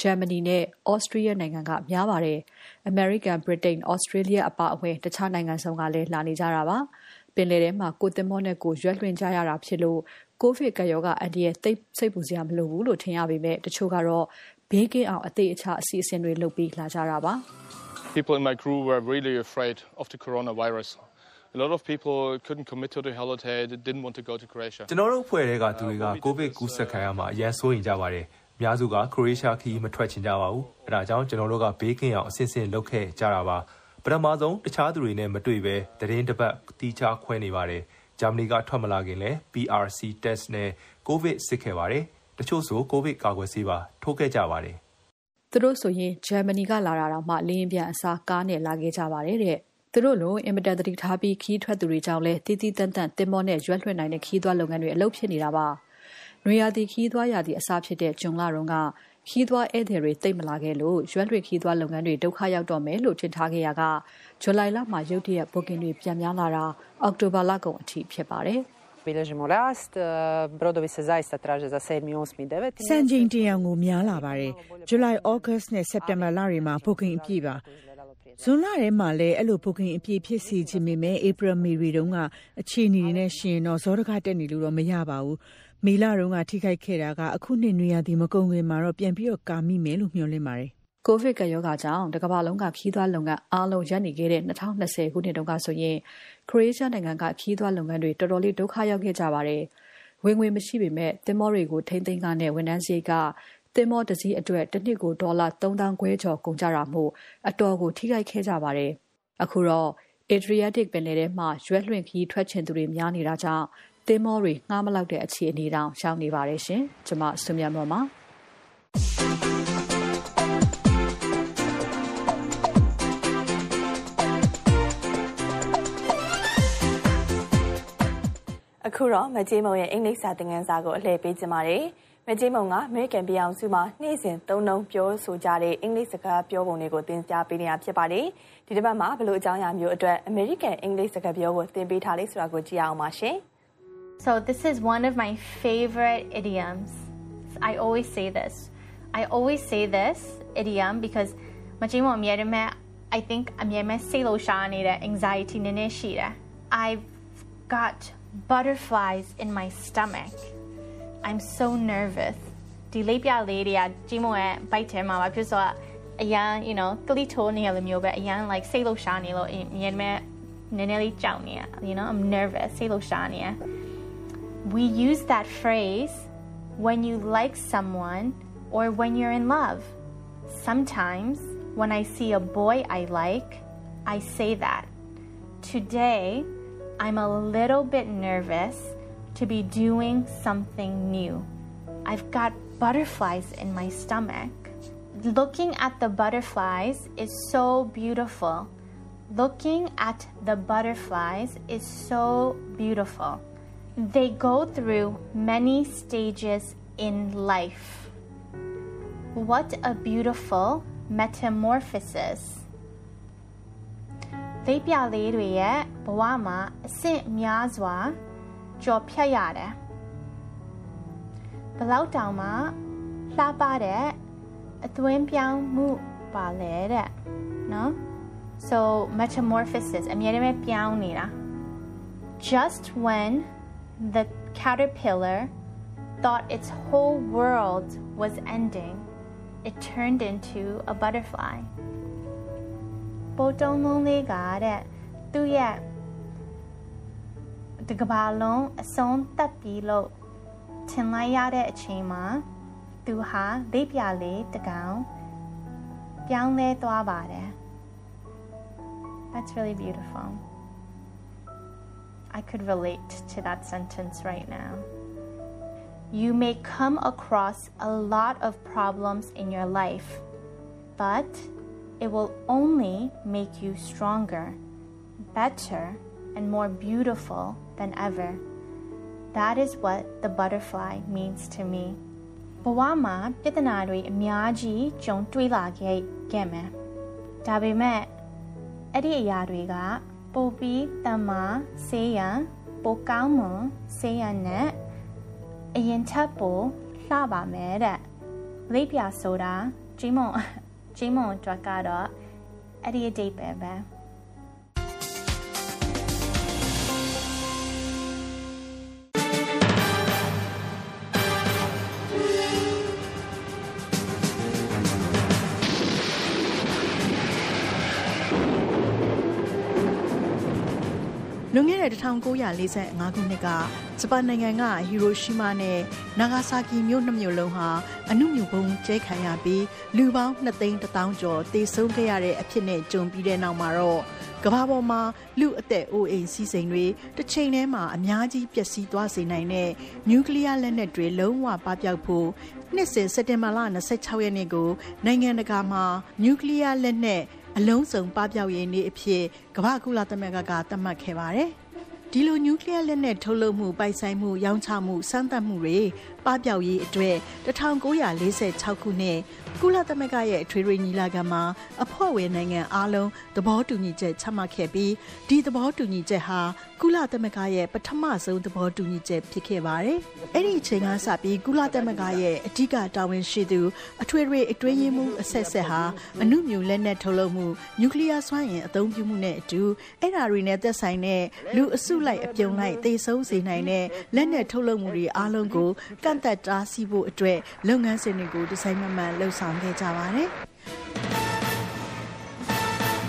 ဂျာမနီနဲ့သြစတြီးယားနိုင်ငံက များပါတယ်။အမေရိကန်၊ဗြိတိန်၊သြစတြေးလျအပါအဝင် တခြားနိုင်ငံစုံကလည်း လာနေကြတာပါ။ပင်လယ်ထဲမှာ ကိုယ့်သင်္ဘောနဲ့ကိုယ် ရွက်လွှင့်ကြရတာဖြစ်လို့ ကိုဗစ်ကပ်ရောဂါအန္တရာယ် သိပ်စိတ်ပူစရာမလိုဘူးလို့ ထင်ရပေမဲ့ တချို့ကတော့ ဘေးကင်းအောင် အသေအချာ အစီအစဉ်တွေလုပ်ပြီး လာကြတာပါ။
People in my crew were really afraid of the coronavirus. A lot of people couldn't commit to the holiday. They didn't want to go to Croatia.
ကျွန်တော်တို့အဖွဲ့တွေကသူတွေကကိုဗစ်ကူးစက်ခံရမှာအရန်စိုးရင်ကြပါတယ်။အများစုကခရိုအေးရှားခီးမထွက်ချင်ကြပါဘူး။အဲဒါကြောင့်ကျွန်တော်တို့ကဘေးကင်းအောင်အစစ်အစစ်လုပ်ခဲ့ကြတာပါ။ပထမဆုံးတခြားသူတွေနဲ့မတွေ့ဘဲတရင်တစ်ပတ်တီးခြားခွဲနေပါတယ်။ဂျာမနီကထွက်မလာခင်လည်း PRC test နဲ့ COVID စစ်ခဲ့ပါတယ်။တချို့ဆို COVID ကာကွယ်ဆေးပါထိုးခဲ့ကြပါတယ်။
သူတို့ဆိုရင်ဂျာမနီကလာတာတော့မှလင်းပြန်အစားကားနဲ့လာခဲ့ကြပါတယ်တဲ့။ သူတို့လို အင်မတန်တတိထားပြီးခီးထွက်သူတွေကြောင့်လဲတီးတီးတန်းတန်းတင်မောနဲ့ ရွက်လွှင့်နိုင်တဲ့ခီးသွွားလုပ်ငန်းတွေ အလုပ်ဖြစ်နေတာပါ။နွေရာသီခီးသွွားရာသီအစားဖြစ်တဲ့ဂျွန်လတုန်းကခီးသွွားဧည့်သည်တွေတိတ်မလာခဲ့လို့ ရွက်လွှင့်ခီးသွွားလုပ်ငန်းတွေ ဒုက္ခရောက်တော့မယ်လို့ ထင်ထားခဲ့ရကဇူလိုင်လမှာ ရုတ်တရက် booking တွေ ပြန်များလာတာ အောက်တိုဘာလကုန်အထိ ဖြစ်ပါတယ်။
bilježimo rast, brodovi se zaista traže za 7, 8, 9.
စံချိန်တင်အောင်ကို များလာပါတယ်။ July, August နဲ့ September လတွေမှာ booking အပြည့်ပါ။ ဇွန်လထဲမှာလည်း အဲ့လို booking အပြည့်ဖြစ်စီခြင်းပေမဲ့ April, May တွေတုန်းက အခြေအနေတွေနဲ့ရှင်တော့ဇောတကတက်နေလို့တော့ မရပါဘူး။မေလတုန်းက ထိခိုက်ခဲ့တာက အခုနှစ် နွေရာသီ မကုန်ခင်မှာတော့ ပြန်ပြီးတော့ကာမိမယ်လို့ မျှော်လင့်ပါတယ်
ကိုဗစ်ကပ်ရောဂါကြောင့် တကမ္ဘာလုံးကခီးသွွားလုပ်ငန်းအားလုံး ရပ်နေခဲ့တဲ့2020ခုနှစ်တုန်းကဆိုရင် ခရိုအေးရှားနိုင်ငံကခီးသွွားလုပ်ငန်းတွေ တော်တော်လေး ဒုက္ခရောက်ခဲ့ကြပါတယ်။ဝင်ငွေမရှိပေမဲ့ သင်္ဘောတွေကို ထိမ့်သိမ်းကနဲ့ ဝန်ထမ်းစရိတ်က သင်္ဘောတစ်စီးအတွက်တစ်နှစ်ကို ဒေါ်လာ3000ခွဲကျော် ကုန်ကြတာမို့ အတော်ကို ထိခိုက်ခဲ့ကြပါတယ်။အခုတော့ Adriatic ပင်လယ်ထဲမှာ ရွက်လွှင့်ခီးထွက်ချင်သူတွေ များနေတာကြောင့် သင်္ဘောတွေ ငှားမလောက်တဲ့ အခြေအနေတောင်ရှောင်နေပါတယ်ရှင်။ကျွန်မဆွေမြတ်မော်ပါ။
အခုတော့မကြေးမုံရဲ့အင်္ဂလိပ်စာသင်ခန်းစာကိုအလှည့်ပေးကြပါ မယ်။မကြေးမုံကအမေရိကန်ပြည်အောင်စုမှာနေ့စဉ်သုံးနှုန်းပြောဆိုကြတဲ့အင်္ဂလိပ်စကားပြောပုံတွေကိုသင်ကြားပေးနေတာဖြစ်ပါတယ်။ဒီတစ်ပတ်မှာဘယ်လိုအကြောင်းအရာမျိုးအတွက်အမေရိကန်အင်္ဂလိပ်စကားပြောကိုသင်ပေးထားလဲဆိုတာကိုကြည့်အောင်ပါရှင်။
So this is one of my favorite idioms. I always say this. I always say this idiom because မကြေးမုံအမြဲတမ်း I think အမြဲတမ်းစိတ်လှုပ်ရှားနေတဲ့ anxiety နည်းနည်းရှိတယ်။ I've got butterflies in my stomach. I'm so nervous. ဒီလေးပြလေးတွေကကြီးမရဲ့ bite ထဲမှာဘာဖြစ်ဆိုတော့အရန် you know ကလိထိုးနေရလိုမျိုးပဲအရန် like စိတ်လှုပ်ရှားနေလို့အရင်မဲ့နည်းနည်းလေးကြောက်နေရ you know I'm nervous စိတ်လှုပ်ရှားနေရ We use that phrase when you like someone or when you're in love. Sometimes when I see a boy I like, I say that. Today I'm a little bit nervous to be doing something new. I've got butterflies in my stomach. Looking at the butterflies is so beautiful. Looking at the butterflies is so beautiful. They go through many stages in life. What a beautiful metamorphosis. လိပ်ပြလေးတွေရဲ့ဘဝမှာအဆင့်များစွာ ကြော်ဖြတ်ရတယ်ဘလောက်တောင်မှလှပတဲ့အသွင်းပြောင်းမှုပါလဲတဲ့နော် so metamorphosis အမြဲတမ်းပြောင်းနေတာ just when the caterpillar thought its whole world was ending it turned into a butterfly ပိုတုံးလုံးလေးကတဲ့သူ့ရဲ့ တကဘာလုံးအဆုံးတက်ပြီးလို့ထင်လိုက်ရတဲ့အချိန်မှာသူဟာလေးပြလေးတကောင်ပြောင်းလဲသွားပါတယ် That's really beautiful I could relate to that sentence right now You may come across a lot of problems in your life but it will only make you stronger better and more beautiful than ever That is what the butterfly means to me ဘဝမှာပြဿနာတွေအများကြီးကြုံတွေ့လာခဲ့ခဲ့မယ်။ဒါပေမဲ့အဲ့ဒီအရာတွေကပိုပြီးတမဆေးရန်ပိုကောင်းမွန်ဆေးရန်နဲ့အရင်ထပ်ပိုလှပါမယ်တဲ့။လိပ်ပြဆိုတာကြီးမွန်ကြီးမွန်အတွက်ကတော့အဲ့ဒီအတိတ်ပဲပဲ။
လွန်ခဲ့တဲ့1945ခုနှစ်ကဂျပန်နိုင်ငံကဟီရိုရှီမာနဲ့နာဂါဆာကီမြို့နှစ်မြို့လုံးဟာအနုမြူဘုံကျဲခံရပြီးလူပေါင်း2သိန်း1000ကျော်တေဆုံးခဲ့ရတဲ့အဖြစ်နဲ့ကြုံပြီးတဲ့နောက်မှာတော့ကမ္ဘာပေါ်မှာလူအသက်အိုးအိမ်စီးစိမ်တွေတစ်ချိန်တည်းမှာအများကြီးပျက်စီးသွားစေနိုင်တဲ့နျူကလ িয়ার လက်နက်တွေလုံးဝပပျောက်ဖို့နှစ်စဉ်စက်တင်ဘာလ26ရက်နေ့ကိုနိုင်ငံတကာမှာနျူကလ িয়ার လက်နက် အလုံးစုံပပျောက်ရေးနေ့အဖြစ်ကမ္ဘာကုလသမဂ္ဂကသတ်မှတ်ခဲ့ပါတယ်။ဒီလိုနျူကလ িয়ার လက်နက်ထုတ်လုပ်မှုပိုင်ဆိုင်မှုရောင်းချမှုစမ်းသပ်မှုတွေပပျောက်ရေးအတွက်1946ခုနှစ်ကုလသမဂ္ဂရဲ့အထွေထွေညီလာခံမှာအဖွဲ့ဝင်နိုင်ငံအားလုံးသဘောတူညီချက်ချမှတ်ခဲ့ပြီးဒီသဘောတူညီချက်ဟာကုလသမဂ္ဂရဲ့ပထမဆုံးသဘောတူညီချက်ဖြစ်ခဲ့ပါတယ်။အဲ့ဒီအချိန်ကစပြီးကုလသမဂ္ဂရဲ့အဓိကတာဝန်ရှိသူအထွေထွေအတွင်းရေးမှူးအဆက်ဆက်ဟာအနုမြူလက်နက်ထုတ်လုပ်မှုနျူကလ িয়ার စွမ်းအင်အသုံးပြုမှုနဲ့အတူအဲ့ဓာတွေနဲ့သက်ဆိုင်တဲ့လူအစုလိုက်အပြုံလိုက်သေဆုံးစေနိုင်တဲ့လက်နက်ထုတ်လုပ်မှုတွေအားလုံးကိုကန့်သက်တားဆီးဖို့အတွက်လုပ်ငန်းစဉ်တွေကိုဒီဇိုင်းမမှန်လှုပ်ဆောင်ခဲ့ကြပါတယ်။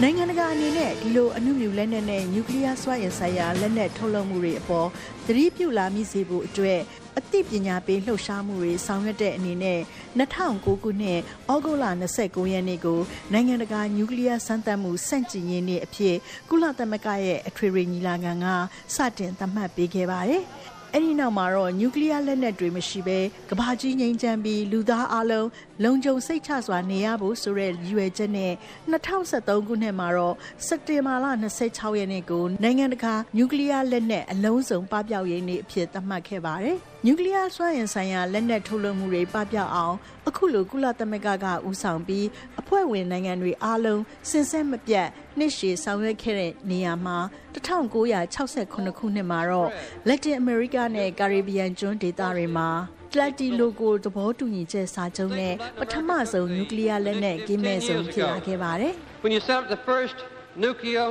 နိုင်ငံတကာအနေနဲ့ဒီလိုအနုမြူလက်နက်နဲ့နျူကလ িয়ার စွမ်းအင်ဆိုင်ရာလက်နက်ထုတ်လုပ်မှုတွေအပေါ်သတိပြုလာမိစေဖို့အတွက်အသိပညာပေးလှုပ်ရှားမှုတွေဆောင်ရွက်တဲ့အနေနဲ့2009ခုနှစ်ဩဂုတ်လ29ရက်နေ့ကိုနိုင်ငံတကာနျူကလ িয়ার စမ်းသပ်မှုစန့်ကျင်ရေးနေ့အဖြစ်ကုလသမဂ္ဂရဲ့အထွေထွေညီလာခံကစတင်သတ်မှတ်ပေးခဲ့ပါတယ်။ အဲ့ဒီနောက်မှာတော့နျူကလ িয়ার လက်နက်တွေမရှိဘဲကဘာကြီးငိမ့်ချမ်းပြီးလူသားအလုံးလုံခြုံစိတ်ချစွာနေရဖို့ဆိုတဲ့ရည်ရွယ်ချက်နဲ့2023ခုနှစ်မှာတော့စက်တင်ဘာလ26ရက်နေ့ကိုနိုင်ငံတကာနျူကလ িয়ার လက်နက်အလုံးစုံပပျောက်ရေးနေ့အဖြစ်သတ်မှတ်ခဲ့ပါတယ်။ နျူကလ িয়ার စွမ်းအင်ဆိုင်ရာလက်နက်ထုတ်လုပ်မှုတွေပပျောက်အောင်အခုလိုကုလသမဂ္ဂကဦးဆောင်ပြီးအဖွဲ့ဝင်နိုင်ငံတွေအားလုံးစင်ဆက်မပြတ်နှစ်ရှည်ဆောင်ရွက်ခဲ့တဲ့နေရာမှာ1968ခုနှစ်မှာတော့လက်တင်အမေရိကနဲ့ကာရစ်ဘီယန်ကျွန်းဒေသတွေမှာတလက်တီလိုကိုသဘောတူညီချက်စာချုပ်နဲ့ပထမဆုံးနျူကလ িয়ার လက်နက်ကင်းမဲ့ဆုံးဖြစ်လာခဲ့ပါတယ်။
When you set up the first nuclear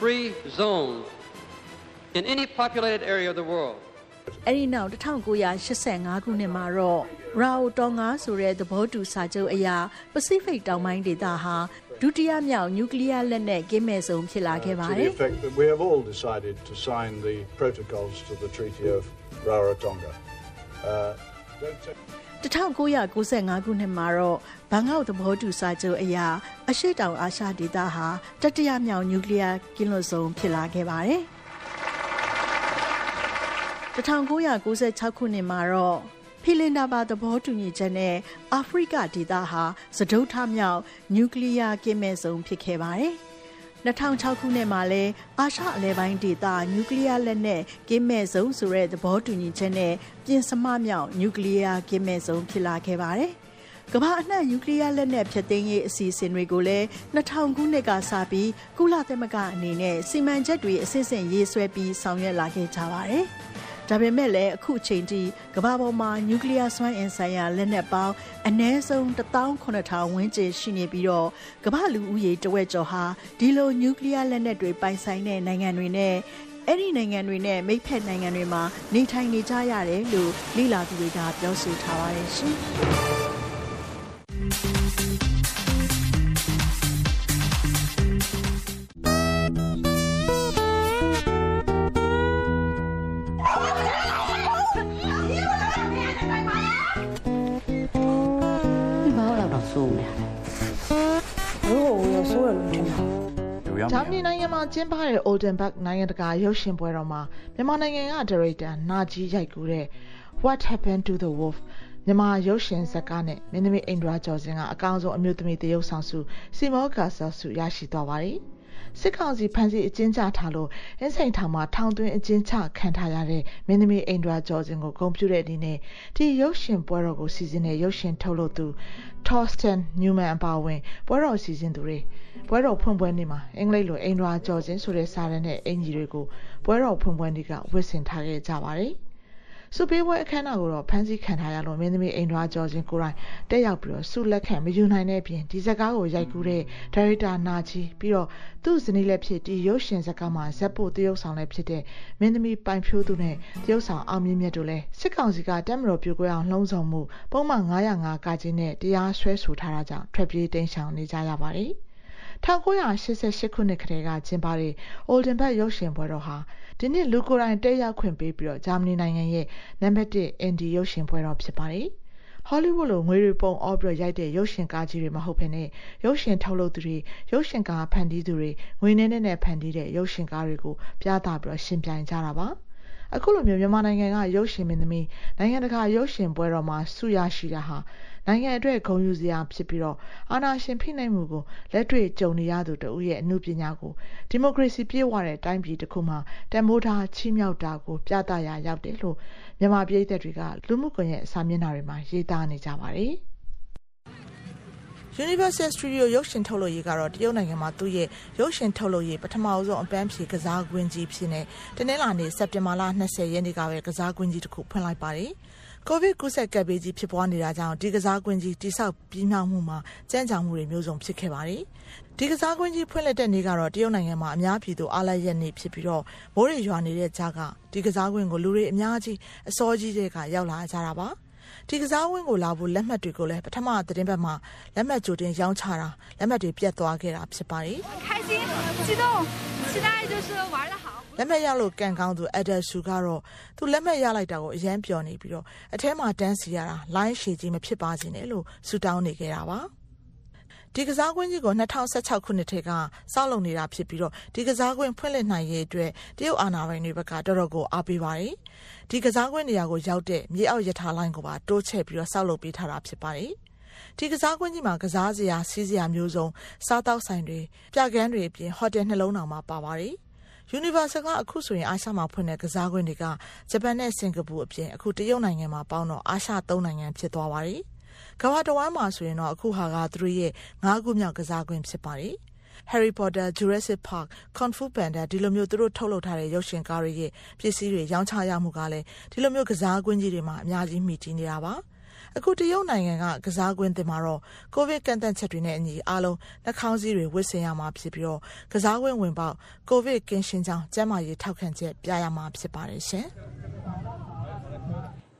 free zone in any populated area of the world
အဲ့ဒီနောက်1985ခုနှစ်မှာတော့ရာအိုတောင်ငါဆိုတဲ့သဘောတူစာချုပ်အရာပစိဖိတ်တောင်ပိုင်းဒေသဟာဒုတိယမြောက်နျူကလ িয়ার လက်နက်ကင်းမဲ့ဆုံးဖြစ်လာခဲ့ပါတယ်။
We have all decided to sign the protocols to the Treaty of Rarotonga. Uh
1995ခုနှစ်မှာတော့ဘန်ကောက်သဘောတူစာချုပ်အရာအရှိတောင်အာရှဒေသဟာတတိယမြောက်နျူကလ িয়ার ကင်းလွတ်ဆုံးဖြစ်လာခဲ့ပါတယ်။ 1996ခုနှစ်မှာတော့ဖီလင်နာဘာသဘောတူညီချက်နဲ့အာဖရိကဒေသဟာစဒုထမြောက်နျူကလ িয়ার ကင်းမဲ့ဆုံးဖြစ်ခဲ့ပါတယ်။2006ခုနှစ်မှာလဲအာရှအလဲပိုင်းဒေသနျူကလ িয়ার လက်နက်ကင်းမဲ့ဆုံးဆိုတဲ့သဘောတူညီချက်နဲ့ပြင်စမမြောက်နျူကလ িয়ার ကင်းမဲ့ဆုံးဖြစ်လာခဲ့ပါတယ်။ကမ္ဘာအနှံ့နျူကလ িয়ার လက်နက်ဖျက်သိမ်းရေးအစီအစဉ်တွေကိုလည်း2000ခုနှစ်ကစပြီးကုလသမဂ္ဂအနေနဲ့စီမံချက်တွေအစစ်အစစ်ရေးဆွဲပြီးဆောင်ရွက်လာခဲ့ကြပါတယ်။ ဒါပေမဲ့လည်းအခုအချိန်ထိကမ္ဘာပေါ်မှာနျူကလ িয়ার စွမ်းအင်ဆိုင်ရာလက်နက်ပေါင်းအနည်းဆုံး18000ဝန်းကျင်ရှိနေပြီးတော့ကမ္ဘာလူဦးရေတဝက်ကျော်ဟာဒီလိုနျူကလ িয়ার လက်နက်တွေပိုင်ဆိုင်တဲ့နိုင်ငံတွေနဲ့အဲ့ဒီနိုင်ငံတွေနဲ့မိတ်ဖက်နိုင်ငံတွေမှာနေထိုင်နေကြရတယ်လို့လိလာသူတွေကပြောဆိုထားပါတယ်ရှင်
ဂျာမနီနိုင်ငံမှာကျင်းပတဲ့ Oldenburg နိုင်ငံတကာရုပ်ရှင်ပွဲတော်မှာမြန်မာနိုင်ငံကဒါရိုက်တာနာကြီးရိုက်ကူးတဲ့ What Happened to the Wolf မြန်မာရုပ်ရှင်ဇာတ်ကားနဲ့မင်းသမီးအိန္ဒြာကျော်စင်ကအကောင်းဆုံးအမျိုးသမီးတရုပ်ဆောင်ဆုစီမောကာဆာဆုရရှိသွားပါတယ်။ စစ်ကောင်စီဖမ်းဆီးအကျဉ်းချထားလို့အင်းစိန်ထောင်မှာထောင်သွင်းအကျဉ်းချခံထားရတဲ့မင်းသမီးအိန္ဒြာကျော်စင်ကိုဂုဏ်ပြုတဲ့အနေနဲ့ဒီရုပ်ရှင်ပွဲတော်ကိုစီစဉ်တဲ့ရုပ်ရှင်ထုတ်လုပ်သူ Torsten Newman အပါအဝင်ပွဲတော်စီစဉ်သူတွေပွဲတော်ဖွင့်ပွဲနေ့မှာအင်္ဂလိပ်လိုအိန္ဒြာကျော်စင်ဆိုတဲ့စာရင်းနဲ့အင်ဂျီတွေကိုပွဲတော်ဖွင့်ပွဲနေ့ကဝတ်ဆင်ထားခဲ့ကြပါတယ်။ စုပေးပွဲအခမ်းအနားကိုတော့ဖမ်းဆီးခံထားရလို့မင်းသမီးအိမ်ထွားကျော်ချင်းကိုယ်တိုင်တက်ရောက်ပြီးတော့စုလက်ခံမယူနိုင်တဲ့အပြင်ဒီဇက်ကားကိုရိုက်ကူးတဲ့ဒါရိုက်တာနာချီပြီးတော့သူ့ဇနီးလည်းဖြစ်ဒီရုပ်ရှင်ဇက်ကားမှာဇက်ဖို့တရုပ်ဆောင်လည်းဖြစ်တဲ့မင်းသမီးပိုင်ဖြိုးသူနဲ့တရုပ်ဆောင်အောင်မြင့်မြတ်တို့လည်းစစ်ကောင်စီကတက်မတော်ပြိုကွဲအောင်လှုံ့ဆော်မှုပုံမှန်905ကကြီးနဲ့တရားစွဲဆိုထားတာကြောင့်ထွက်ပြေးတိမ်းရှောင်နေကြရပါတယ် 1988ခုနှစ်ကတည်းကကျင်းပတဲ့ Oldenburg ရုပ်ရှင်ပွဲတော်ဟာဒီနှစ်လူကိုယ်တိုင်တက်ရောက်ခွင့်ပေးပြီးတော့ဂျာမနီနိုင်ငံရဲ့နံပါတ်1အင်ဒီရုပ်ရှင်ပွဲတော်ဖြစ်ပါတယ်။ Hollywood လိုငွေတွေပုံအော်ပြီးရိုက်တဲ့ရုပ်ရှင်ကားကြီးတွေမဟုတ်ဘဲနဲ့ရုပ်ရှင်ထုတ်လုပ်သူတွေရုပ်ရှင်ကားဖန်တီးသူတွေငွေနဲ့နဲ့ဖန်တီးတဲ့ရုပ်ရှင်ကားတွေကိုပြသပြီးတော့ရှင်ပြိုင်ကြတာပါ။အခုလိုမျိုးမြန်မာနိုင်ငံကရုပ်ရှင်မင်းသမီးနိုင်ငံတကာရုပ်ရှင်ပွဲတော်မှာဆုရရှိတာဟာ နိုင်ငံအတွက်ဂုဏ်ယူစရာဖြစ်ပြီးတော့အာဏာရှင်ဖိနှိပ်မှုကိုလက်တွေ့ကြုံနေရသူတဦးရဲ့အမှုပညာကိုဒီမိုကရေစီပြည့်ဝတဲ့တိုင်းပြည်တစ်ခုမှာတန်ဖိုးထားချီးမြှောက်တာကိုပြသရာရောက်တယ်လို့မြန်မာပြည်သက်တွေကလူမှုကွန်ရက်စာမျက်နှာတွေမှာရေးသားနေကြပါတယ်။ Universal Studio ရုပ်ရှင်ထုတ်လုပ်ရေးကတော့တရုတ်နိုင်ငံမှာသူ့ရဲ့ရုပ်ရှင်ထုတ်လုပ်ရေးပထမဆုံးအပန်းဖြေကစားကွင်းကြီးဖြစ်နေတနင်္လာနေ့စက်တင်ဘာလ20ရက်နေ့ကပဲကစားကွင်းကြီးတစ်ခုဖွင့်လိုက်ပါတယ်။ ကိုဗစ်ကူးစက်ကပ်ဘေးကြီးဖြစ်ပွားနေတာကြောင့်ဒီကစားကွင်းကြီးတိဆောက်ပြီးမြောက်မှုမှာကြမ်းကြောင်မှုတွေမျိုးစုံဖြစ်ခဲ့ပါတယ်။ဒီကစားကွင်းကြီးဖွင့်လှစ်တဲ့နေ့ကတော့တရုတ်နိုင်ငံမှာအများပြည်သူအားလပ်ရက်နေ့ဖြစ်ပြီးတော့မိုးရေရွာနေတဲ့ကြားကဒီကစားကွင်းကိုလူတွေအများကြီးအစောကြီးတဲ့ကရောက်လာကြတာပါ။ဒီကစားဝင်းကိုလာဖို့လက်မှတ်တွေကိုလည်းပထမသတင်းပတ်မှာလက်မှတ်ကြိုတင်ရောင်းချတာလက်မှတ်တွေပြတ်သွားခဲ့တာဖြစ်ပါတယ်။开心激动期待就是玩的好 လက်မှတ်ရလို့ကန်ကောင်းသူအက်ဒဆူကတော့သူလက်မှတ်ရလိုက်တာကိုအရန်ပျော်နေပြီးတော့အထဲမှာတန်းစီရတာလိုင်းရှည်ကြီးမဖြစ်ပါစေနဲ့လို့ဆူတောင်းနေခဲ့တာပါဒီကစားကွင်းကြီးကို2016ခုနှစ်ထဲကစောက်လုပ်နေတာဖြစ်ပြီးတော့ဒီကစားကွင်းဖွင့်လှစ်နိုင်ရေးအတွက်တရုတ်အာဏာပိုင်တွေဘက်ကတော်တော်ကိုအားပေးပါတယ်။ဒီကစားကွင်းနေရာကိုရောက်တဲ့မြေအောက်ရထားလိုင်းကိုပါတိုးချဲ့ပြီးတော့စောက်လုပ်ပေးထားတာဖြစ်ပါတယ်။ဒီကစားကွင်းကြီးမှာကစားစရာစီးစရာမျိုးစုံစားတောက်ဆိုင်တွေပြကန်းတွေအပြင်ဟိုတယ်နှလုံးတောင်မှာပါပါတယ်။ Universal ကအခုဆိုရင်အာရှမှာဖွင့်တဲ့ကစားကွင်းတွေကဂျပန်နဲ့စင်ကာပူအပြင်အခုတရုတ်နိုင်ငံမှာပေါင်းတော့အာရှ၃နိုင်ငံဖြစ်သွားပါတယ်။ကမ္ဘာတဝမ်းမှာဆိုရင်တော့အခုဟာကသူတို့ရဲ့၅ခုမြောက်ကစားကွင်းဖြစ်ပါတယ်။ Harry Potter, Jurassic Park, Kung Fu Panda ဒီလိုမျိုးသူတို့ထုတ်လုပ်ထားတဲ့ရုပ်ရှင်ကားတွေရဲ့ပစ္စည်းတွေရောင်းချရမှုကလည်းဒီလိုမျိုးကစားကွင်းကြီးတွေမှာအများကြီးမိတည်နေတာပါ။ အခုတရုတ်နိုင်ငံကကစားကွင်းတင်မှာတော့ကိုဗစ်ကန့်သတ်ချက်တွေနဲ့အညီအားလုံးနှာခေါင်းစည်းတွေဝတ်ဆင်ရမှာဖြစ်ပြီးတော့ကစားကွင်းဝင်ပေါက်ကိုဗစ်ကင်းရှင်းကြောင်းကျန်းမာရေးထောက်ခံချက်ပြရမှာဖြစ်ပါတယ်ရှင်။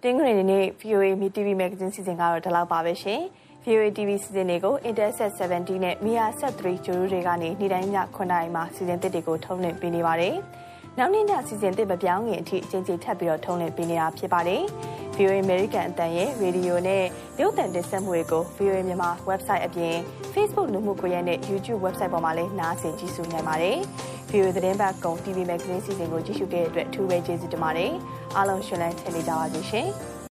တင်းဂရီနေ့ VOA Mi TV Magazine စီစဉ်ကတော့ဒီလောက်ပါပဲရှင်။ VOA TV စီစဉ်တွေကို Interset 70နဲ့ Mia Set 3ဂျိုရူတွေကနေနေ့တိုင်းည9:00နာရီမှာစီစဉ်သစ်တွေကိုထုတ်လွှင့်ပေးနေပါတယ်။နောက်နေ့ညစီစဉ်သစ်မပြောင်းခင်အထိအချင်းချင်းထပ်ပြီးတော့ထုံးလင်းပေးနေတာဖြစ်ပါတယ်။ VOA American အတန်ရဲ့ရေဒီယိုနဲ့ရုပ်သံတင်ဆက်မှုတွေကို VOA မြန်မာ website အပြင် Facebook လူမှုကွန်ရက်နဲ့ YouTube website ပေါ်မှာလည်းနားဆင်ကြည့်ရှုနိုင်ပါတယ်။ VOA သတင်းပတ်ကုံ TV Magazine စီစဉ်ကိုကြည့်ရှုတဲ့အတွက်အထူးပဲကျေးဇူးတင်ပါတယ်။အားလုံးရှင်လန်းချင်နေကြပါစေရှင်။